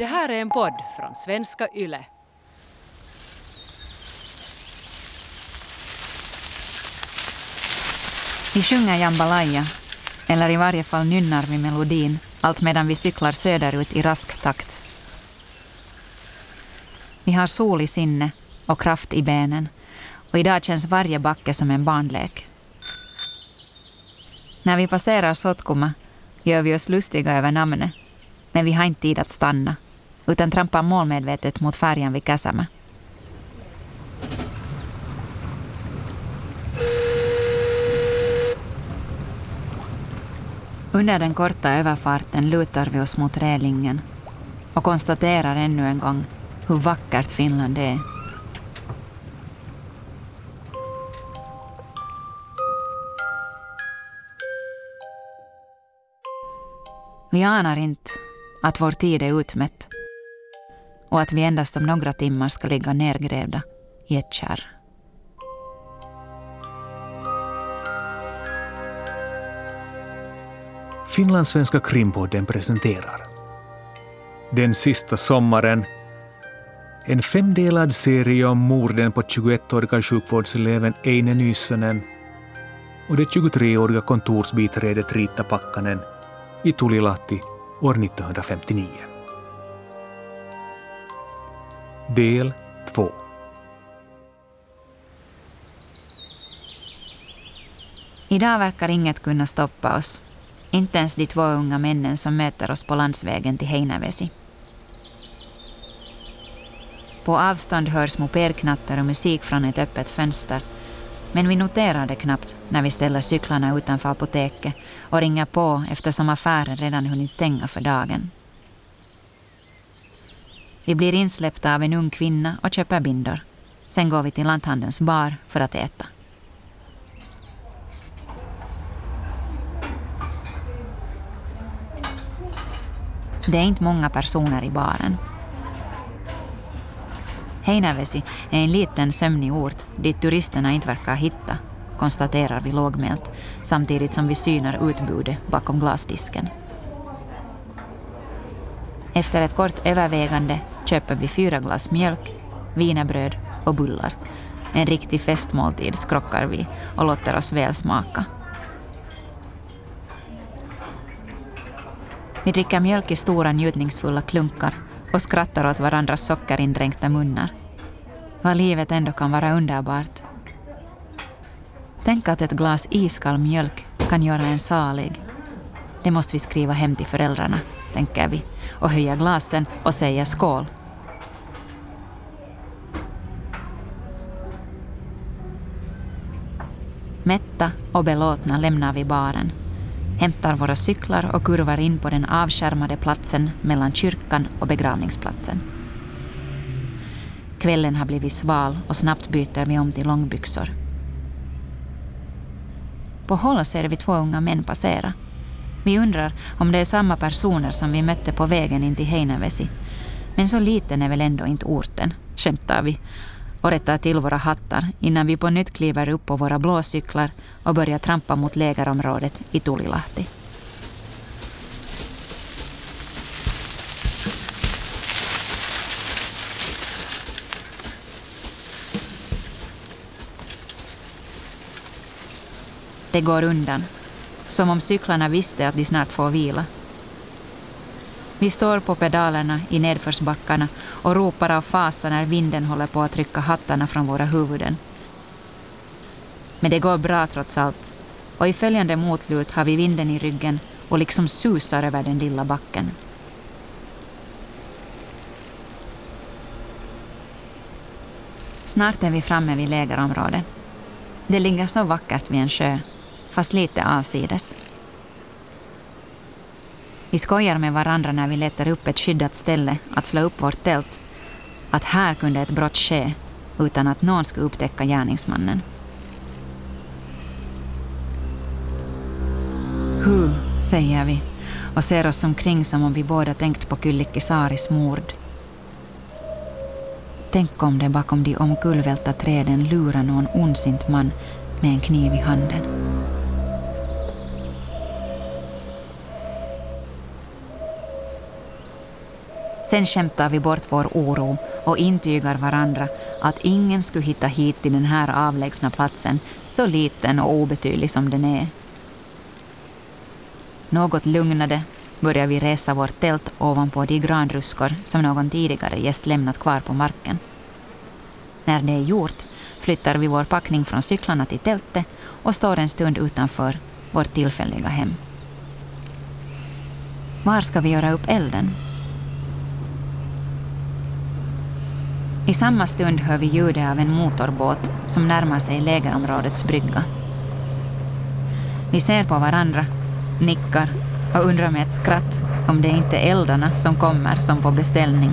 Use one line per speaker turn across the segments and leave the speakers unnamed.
Det här är en podd från svenska YLE.
Vi sjunger jambalaya, eller i varje fall nynnar vi melodin, allt medan vi cyklar söderut i rask takt. Vi har sol i sinne och kraft i benen och idag känns varje backe som en barnlek. När vi passerar Sotkuma gör vi oss lustiga över namnet, men vi har inte tid att stanna utan trampar målmedvetet mot färjan vid Käsämä. Under den korta överfarten lutar vi oss mot relingen och konstaterar ännu en gång hur vackert Finland är. Vi anar inte att vår tid är utmätt och att vi endast om några timmar ska ligga nergrävda i ett kärr.
Finlandssvenska krimpodden presenterar Den sista sommaren en femdelad serie om morden på 21-åriga sjukvårdseleven Eine Nysönen och det 23-åriga kontorsbiträdet Rita Pakkanen i Tulilahti år 1959. Del 2
Idag verkar inget kunna stoppa oss. Inte ens de två unga männen som möter oss på landsvägen till Heinävesi. På avstånd hörs mopedknatter och musik från ett öppet fönster. Men vi noterar det knappt när vi ställer cyklarna utanför apoteket och ringer på eftersom affären redan hunnit stänga för dagen. Vi blir insläppta av en ung kvinna och köper bindor. Sen går vi till lanthandelns bar för att äta. Det är inte många personer i baren. Heinävesi är en liten sömnig ort dit turisterna inte verkar hitta, konstaterar vi lågmält samtidigt som vi synar utbudet bakom glasdisken. Efter ett kort övervägande köper vi fyra glas mjölk, wienerbröd och bullar. En riktig festmåltid skrockar vi och låter oss väl smaka. Vi dricker mjölk i stora njutningsfulla klunkar och skrattar åt varandras sockerindränkta munnar. Vad livet ändå kan vara underbart. Tänk att ett glas iskall mjölk kan göra en salig. Det måste vi skriva hem till föräldrarna, tänker vi, och höjer glasen och säger skål. Mätta och belåtna lämnar vi baren hämtar våra cyklar och kurvar in på den avskärmade platsen mellan kyrkan och begravningsplatsen. Kvällen har blivit sval och snabbt byter vi om till långbyxor. På håll ser vi två unga män passera. Vi undrar om det är samma personer som vi mötte på vägen in till Heinävesi. Men så liten är väl ändå inte orten, skämtar vi och rättar till våra hattar innan vi på nytt kliver upp på våra blåcyklar och börjar trampa mot lägerområdet i Tulilahti. Det går undan, som om cyklarna visste att de snart får vila. Vi står på pedalerna i nedförsbackarna och ropar av fasa när vinden håller på att trycka hattarna från våra huvuden. Men det går bra trots allt och i följande motlut har vi vinden i ryggen och liksom susar över den lilla backen. Snart är vi framme vid lägerområdet. Det ligger så vackert vid en sjö, fast lite avsides. Vi skojar med varandra när vi letar upp ett skyddat ställe att slå upp vårt tält. Att här kunde ett brott ske utan att någon skulle upptäcka gärningsmannen. Hu, säger vi och ser oss omkring som om vi båda tänkt på Kyllikkisaris mord. Tänk om det bakom de omkullvälta träden lurar någon ondsint man med en kniv i handen. Sen skämtar vi bort vår oro och intygar varandra att ingen skulle hitta hit till den här avlägsna platsen, så liten och obetydlig som den är. Något lugnade börjar vi resa vårt tält ovanpå de granruskor som någon tidigare gäst lämnat kvar på marken. När det är gjort flyttar vi vår packning från cyklarna till tältet och står en stund utanför vårt tillfälliga hem. Var ska vi göra upp elden? I samma stund hör vi ljudet av en motorbåt som närmar sig lägerområdets brygga. Vi ser på varandra, nickar och undrar med ett skratt om det inte är eldarna som kommer som på beställning.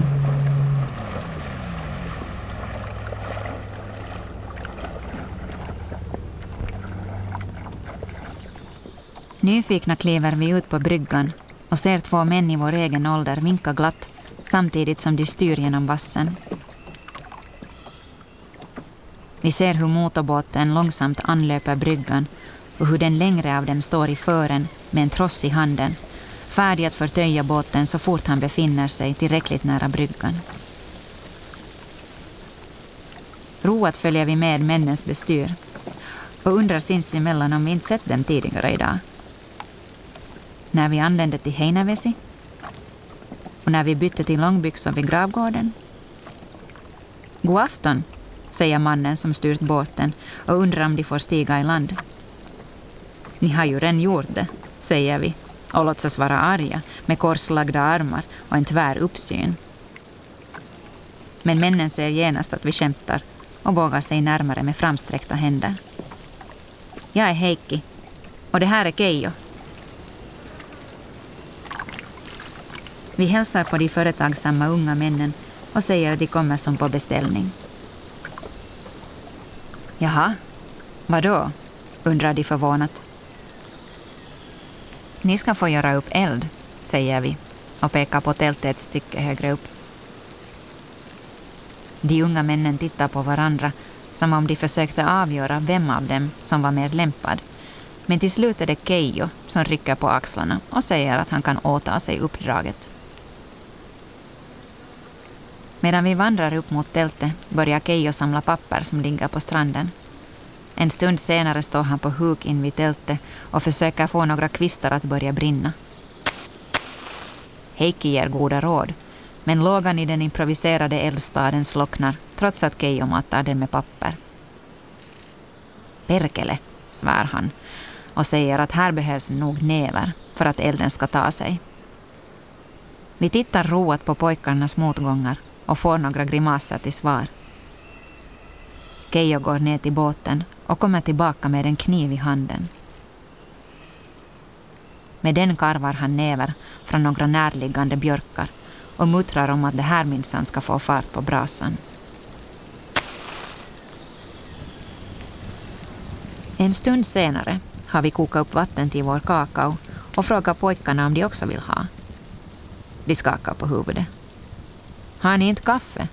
Nyfikna kliver vi ut på bryggan och ser två män i vår egen ålder vinka glatt samtidigt som de styr genom vassen. Vi ser hur motorbåten långsamt anlöper bryggan och hur den längre av dem står i fören med en tross i handen, färdig att förtöja båten så fort han befinner sig tillräckligt nära bryggan. Roat följer vi med männens bestyr och undrar sinsemellan om vi inte sett dem tidigare idag. När vi anlände till Heinävesi och när vi bytte till långbyxor vid gravgården. God afton, säger mannen som styrt båten och undrar om de får stiga i land. Ni har ju redan gjort det, säger vi och låtsas vara arga med korslagda armar och en tvär uppsyn. Men männen ser genast att vi skämtar och vågar sig närmare med framsträckta händer. Jag är Heikki och det här är Keijo. Vi hälsar på de företagsamma unga männen och säger att de kommer som på beställning. Jaha, vadå? undrar de förvånat. Ni ska få göra upp eld, säger vi och pekar på tältet ett stycke högre upp. De unga männen tittar på varandra som om de försökte avgöra vem av dem som var mer lämpad. Men till slut är det Keijo som rycker på axlarna och säger att han kan åta sig uppdraget. Medan vi vandrar upp mot tältet börjar Keijo samla papper som ligger på stranden. En stund senare står han på huk invid tältet och försöker få några kvistar att börja brinna. Heikki ger goda råd, men lågan i den improviserade eldstaden slocknar trots att Keijo matar den med papper. Perkele, svär han och säger att här behövs nog näver för att elden ska ta sig. Vi tittar roat på pojkarnas motgångar och får några grimaser till svar. Keijo går ner till båten och kommer tillbaka med en kniv i handen. Med den karvar han näver från några närliggande björkar och muttrar om att det här minsann ska få fart på brasan. En stund senare har vi kokat upp vatten till vår kakao och frågar pojkarna om de också vill ha. De skakar på huvudet. Har ni inte kaffe?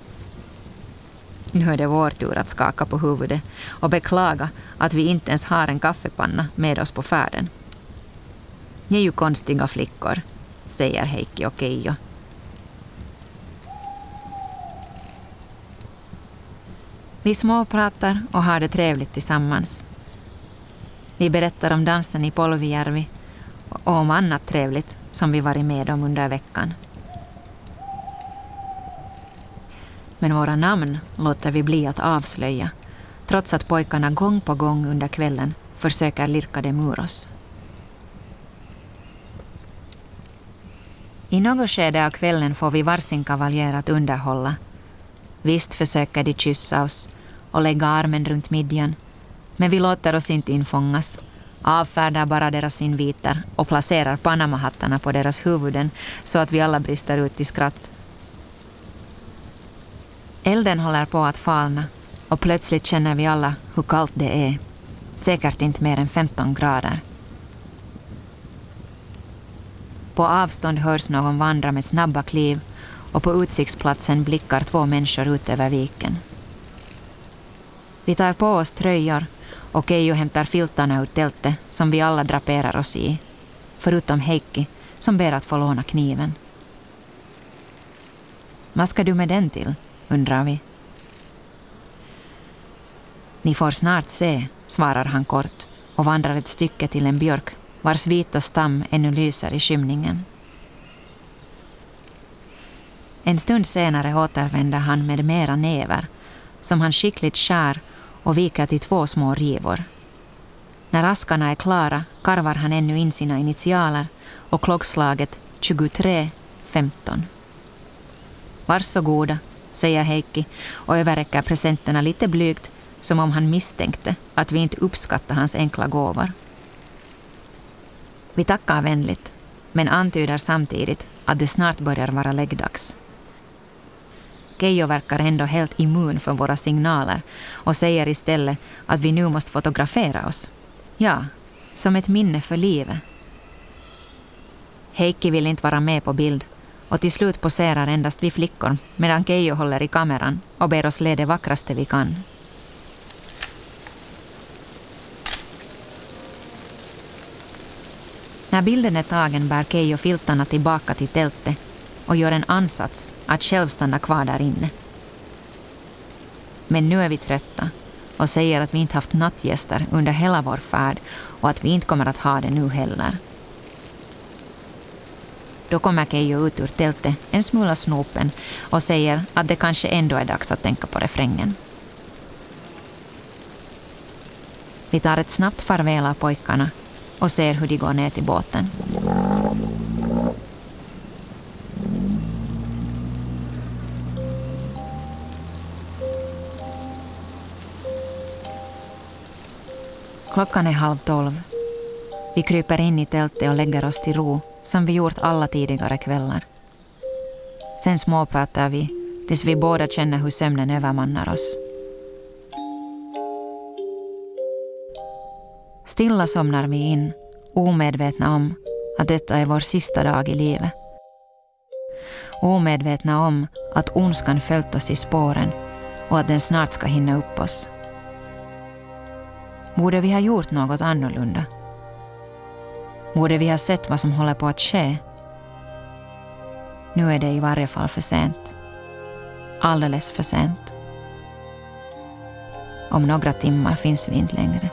Nu är det vår tur att skaka på huvudet och beklaga att vi inte ens har en kaffepanna med oss på färden. Ni är ju konstiga flickor, säger Heikki och Keijo. Vi småpratar och har det trevligt tillsammans. Vi berättar om dansen i Polvijärvi och om annat trevligt som vi varit med om under veckan. Men våra namn låter vi bli att avslöja, trots att pojkarna gång på gång under kvällen försöker lirka dem ur oss. I något skede av kvällen får vi varsin kavaljer att underhålla. Visst försöker de kyssa oss och lägga armen runt midjan, men vi låter oss inte infångas, avfärdar bara deras inviter och placerar Panamahattarna på deras huvuden så att vi alla brister ut i skratt Elden håller på att falna och plötsligt känner vi alla hur kallt det är. Säkert inte mer än 15 grader. På avstånd hörs någon vandra med snabba kliv och på utsiktsplatsen blickar två människor ut över viken. Vi tar på oss tröjor och Keijo hämtar filtarna ur tältet som vi alla draperar oss i, förutom Heikki som ber att få låna kniven. Vad ska du med den till? Undrar vi. Ni får snart se, svarar han kort och vandrar ett stycke till en björk vars vita stam ännu lyser i skymningen. En stund senare återvänder han med mera näver som han skickligt skär och viker till två små rivor. När askarna är klara karvar han ännu in sina initialer och klockslaget 23.15. Varsågoda, säger Heikki och överräcker presenterna lite blygt som om han misstänkte att vi inte uppskattar hans enkla gåvor. Vi tackar vänligt, men antyder samtidigt att det snart börjar vara läggdags. Keijo verkar ändå helt immun för våra signaler och säger istället att vi nu måste fotografera oss. Ja, som ett minne för livet. Heikki vill inte vara med på bild och till slut poserar endast vi flickor medan Keijo håller i kameran och ber oss le det vackraste vi kan. När bilden är tagen bär Keijo filtarna tillbaka till tältet och gör en ansats att själv stanna kvar där inne. Men nu är vi trötta och säger att vi inte haft nattgäster under hela vår färd och att vi inte kommer att ha det nu heller. Då kommer Keijo ut ur tältet en smula snopen och säger att det kanske ändå är dags att tänka på refrängen. Vi tar ett snabbt farväl av pojkarna och ser hur de går ner till båten. Klockan är halv tolv. Vi kryper in i tältet och lägger oss till ro, som vi gjort alla tidigare kvällar. Sen småpratar vi tills vi båda känner hur sömnen övermannar oss. Stilla somnar vi in, omedvetna om att detta är vår sista dag i livet. Omedvetna om att ondskan följt oss i spåren och att den snart ska hinna upp oss. Borde vi ha gjort något annorlunda? Borde vi ha sett vad som håller på att ske? Nu är det i varje fall för sent. Alldeles för sent. Om några timmar finns vi inte längre.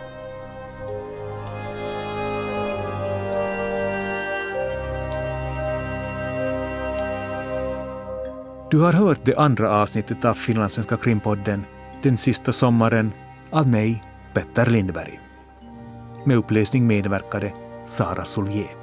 Du har hört det andra avsnittet av Finlandssvenska krimpodden Den sista sommaren av mig, Petter Lindberg. Med uppläsning medverkade să arăsul.